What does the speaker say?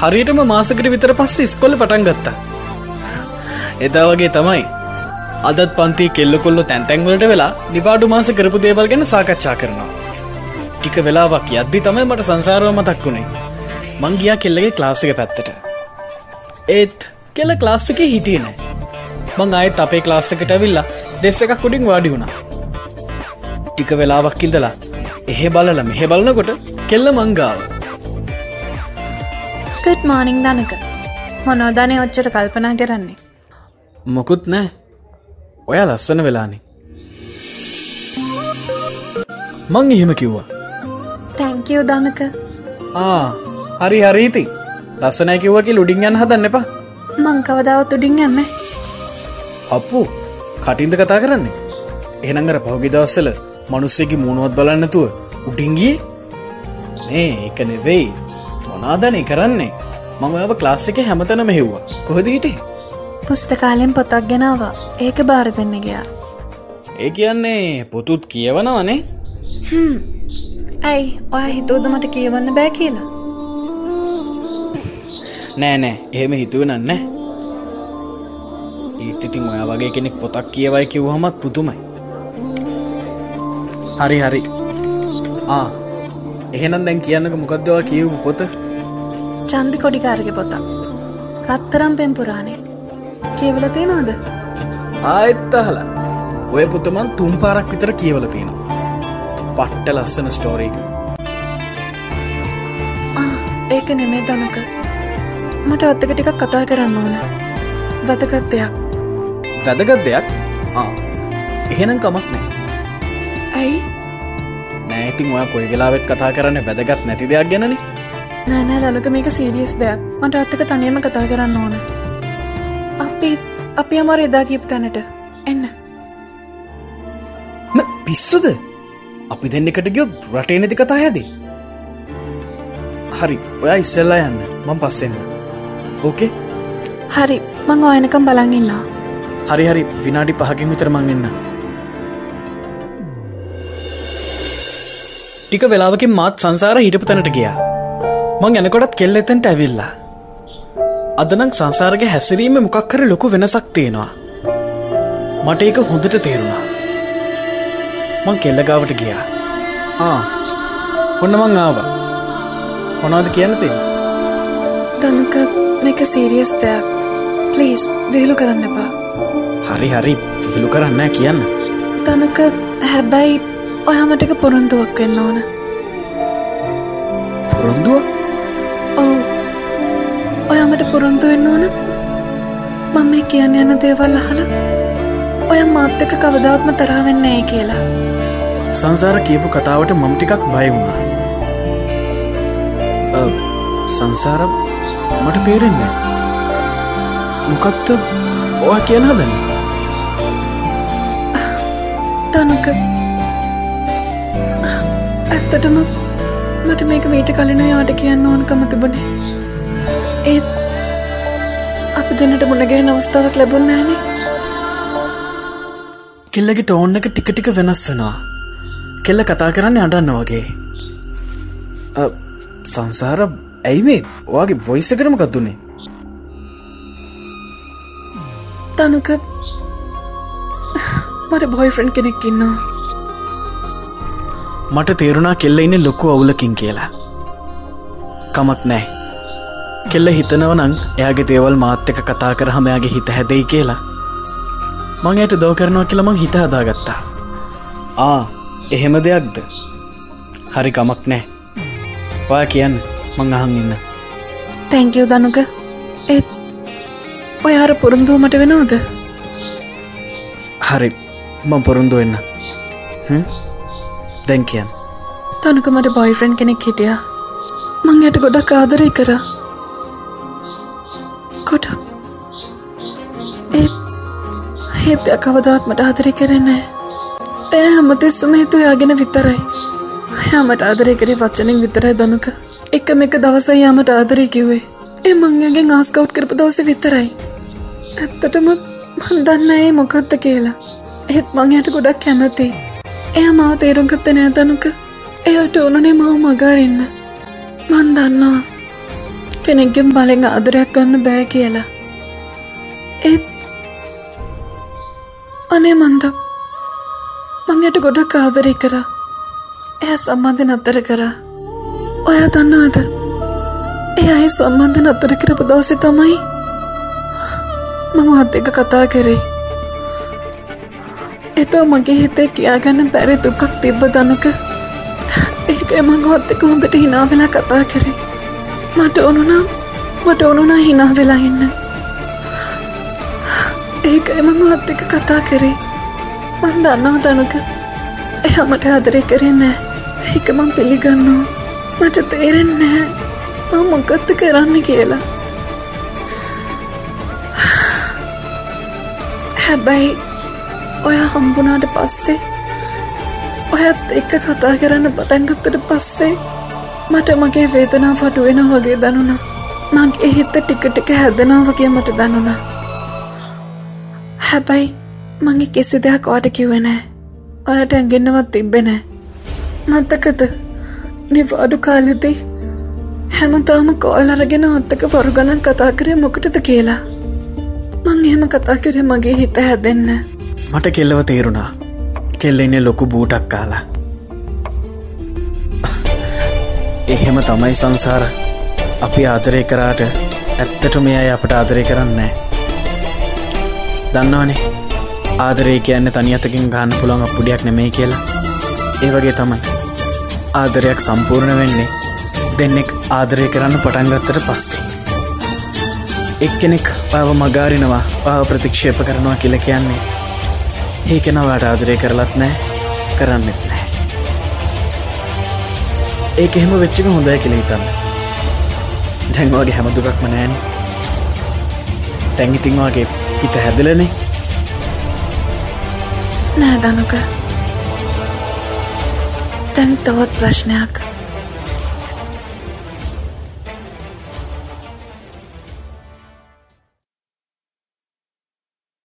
හරියටම මාසකට විතර පස්ස ස්කොල පටන් ගත්තා. එදා වගේ තමයි අදත් පන්ති කෙල්ල කොල්ල තැන්තැන්වලට වෙලා නිවාඩු මාස කරපු දේවල් ගැන සාකච්ඡා කරනවා. ටික වෙලාවක් යද්දි තමයි මට සංසාරව මතක් වුණේ. මං ගියා කෙල්ලගේ ක්ලාසික පැත්තට. ඒත් කෙල්ල ක්ලාස්සක හිටිය නෑ. මං අයත් අපේ ක්ලාස්සකට ඇවිල්ලා දෙස්ස එකක් කුඩින් වාඩි වුණා. ටික වෙලාවක් ඉඳලා එහෙ බලල මෙහෙ බලනකොට කෙල්ල මංගාව ගඩ් මානිින් දනක මොනෝධනය ඔච්චර කල්පනා කරන්නේ? මොකුත් නෑ ඔය ලස්සන වෙලානේ. මං එහෙම කිව්වා. තැංකව් දනක ආ හරි හරීති ලස්සනය කිව්වකි ලුඩිං යන්න හදන්න එපා. මංකවදාවත් උඩින් යන්න අප්පු කටින්ද කතා කරන්නේ? එහනංගර පහුගි දවස්සල මනුස්සෙකි මුණුවත් බලන්නතුව උඩිංගිය මේ එක නෙවෙයි මොනාදනය කරන්නේ? මං ඔය ක්ලාස් එක හැමතනම හෙව්වා. කොහද හිටේ? පුස්තකාලෙන් පොතක් ගෙනවා ඒක බාර දෙන්න ගයා. ඒ කියන්නේ පොතුත් කියවනවනේ? ඇයි? ඔය හිතෝද මට කියවන්න බෑ කියලා? නෑ නෑ. එහෙම හිතුව නන්න ඒත් ඉතින් ඔය වගේ කෙනෙක් පොතක් කියවයි කිව්හමත් පුතුමයි හරි හරි. ආ. එහෙනම් දැන් කියන්නක මොකක්දවා කියවු පොත චන්දි කොඩිකාරග පොතක් රත්තරම් පෙම් පුරාණය. කියවල තියෙනවාද? ආයත්තහල ඔය පුතමන් තුම් පාරක් විතර කියවල තියෙනවා. පට්ට ලස්සන ස්ටෝරීක ඒක නෙමේ දනක මට ඔත්තක ටිකක් කතා කරන්න ඕන. වැදගත් දෙයක්. වැදගත් දෙයක්? එහෙනම් කමක් නෑ ඇයි? නෑඉතින් ඔය කොයි වෙලාවෙත් කතා කරන්න වැදගත් නැති දෙයක් ගැනනි නෑනෑ දනුක මේක සීරියස් දෙයක්. මට අත්තක තනියම කතා කරන්න ඕන. අපි අපි අමර එදා කීප තැනට. එන්න. පිස්සුද? අපි දෙන්න එකට ගිය රටේ නැති කතා හැදේ. හරි ඔයා ඉස්සෙල්ලා යන්න. මං පස්සෙන්න ඕකේ හරි මං ඕයනකම් බලඟන්නවා හරි හරි. විනාඩි පහකින් විතර මං එන්න. ටික වෙලාවකින් මාත් සංසාර හිටපු තැනට ගියා මං යනකොටත් කෙල්ල එතැන්ට ඇවිල්ලා අදනං සංසාරගේ හැසිරීම මොකක්කර ලොකු වෙනසක් තියෙනවා. මට ඒක හොඳට තේරුණා. මං කෙල්ලගාවට ගියා. ආ ඔන්න මං ආව. මොනවද කියන්න තිය තනක මේක සීරියස් දෙයක්. පලිස් විහිලු කරන්න එපා. හරි හරි. විහිලු කරන්න කියන්න. තනක හැබැයි ඔයාමටක පොරොන්දුවක් වෙන්න ඕන. පොරොන්දුවක් පොරොන්දු වෙන්න ඕන? මම මේ කියන්න යන්න දේවල් අහල ඔය මාත්තක කවදාත්ම තරාවෙන්නේ කියලා. සංසාර කියපු කතාවට මම ටිකක් බය වුණා. සංසාර මට තේරෙන්නේ මොකක්ද ඔයා කියන හදන්න? තනක ඇත්තටම මට මේක මීට කලින යාට කියන්න ඕනකම අපි දෙන්නට මුණගේ නවස්ථාවක් ලැබුණ ෑනේ කෙල්ලගේ ටෝන් එක ටික ටික වෙනස් වනවා. කෙල්ල කතා කරන්න අඩන්න වගේ. සංසාර ඇයි මේ ඔයාගේ බොයිස කරම කත්තුනේ තනුක මට බොයිෆ්‍රන්් කෙනෙක් ඉන්නවා. මට තේරුණා කෙල්ල ඉන්න ලොකු අවුලකින් කියලා. කමක් නෑ කෙල්ල හිතනවනං එයාගේ දේවල් මාත් එක කතා කරහම එයාගේ හිත හැදෙයි කියලා. මං ඇයට දෝ කරනවා කියලමං හිත හදාගත්තා. ආ එහෙම දෙයක්ද? හරි කමක් නෑ. ඔයා කියන්න මං අහන් ඉන්න. තැංකව් දනුක ඒත් ඔය අර පුරුන්දුවමට වෙනවද? හරි මං පොරුන්දු වෙන්න දැන් කියන් තනුක මට බොයිෆ්‍රන්් කෙනෙක් හිටිය. මං ඇයට ගොඩක් ආදරය කර හිතය කවදාත්මට ආදරි කරන්නේ ඇය හමතිස්සම හිතු යාගෙන විතරයි. යාමට ආදරය කරේ වච්චනින් විතරයි දනුක. එකම එක දවස යාමට ආදරය කිව්වේ. ඒ මංගගේ ආස්කවට් කරපු දවස විතරයි. ඇත්තටම මන්දන්න ඒ මොකක්ද කියලා. ඒත් මංයට ගොඩක් කැමති එය මාව තේරුම්ගත්ත නෑ දනුක. එයට ඕනනේ මව මගාරන්න මන් දන්නවා. කෙනෙක්ගෙන් බලෙන් ආදරයක් ගන්න බෑ කියලා. ඒත් අනේ මන්ද මංයට ගොඩක් ආදරය කරා. එය සම්බන්ධ නත්තර කරා. ඔයා දන්නවාද? එය අයි සම්බන්ධ නත්තර කරපු දවසෙ තමයි මං ඔහත් එක කතා කරේ. එතෝ මගේ හිතේ කියාගන්න බැරි දුකක් තිබ්බ දනුක ඒක මං ඔහත් එක හොඳට හිනා වෙලා කතා කරේ. මට ඕනුනම් මට ඕනුනා හිනා වෙලා ඉන්න. ඒක එම ඔහත් එක කතා කරේ. මන් දන්නවා දනුක එයා මට ආදරය කරෙන්නේ ඒක මං පිළිගන්නවා. මට තේරෙන්නේ මං මොකත්ත කරන්න කියලා. හැබැයි ඔය හම්බුනාට පස්සේ ඔයත් එක්ක කතා කරන්න පටන්ගත්තට පස්සේ මට මගේ වේදනා ෆටු වෙන වගේ දනුණා. මගේ හිත ටික ටික හැදනා වගේ මට දනුණා. හැබැයි මගේ කිසි දෙයක් වාට කිව්වෙනෑ ඔයට ඇගෙන්න්නවත් තිබ්බෙනෑ මත්තකද නිවාඩු කාලෙදී හැමතාම කෝල් අරගෙන ඔත්තක පොරුගණන් කතා කරේ මොකටද කියලා. මං එහෙම කතා කරේ මගේ හිත හැදෙන්න. මට කෙල්ලව තේරුණා. කෙල්ලෙන්නේ ලොකු බූටක් කාලා. එහෙම තමයි සංසාර. අපි ආදරය කරාට ඇත්තට මේ අය අපට ආදරය කරන්නේ දන්නවානේ. ආදරේ කියන්න තනියතකින් ගාන්න පුළොන් අපපුඩියක් නෙමේ කියලා. ඒ වගේ තමයි. ආදරයක් සම්පූර්ණ වෙන්නේ දෙන්නෙක් ආදරය කරන්න පටන්ගත්තට පස්සේ. එක්කෙනෙක් පාව මගාරිනවා පාව ප්‍රතික්ෂේප කරනවා කියල කියන්නේ. ඒකෙනවාට ආදරය කරලත් නෑ කරන්නෙත් නෑ ඒක එහෙම වෙච්චික හොඳයි කෙළ හිතන්න. දැන්වාගේ හැම දුකක්ම නෑන තැන්ගිතින්වාගේ හිත හැදලනේ. නෑ දනුක තැන් තවත් ප්‍රශ්නයක්.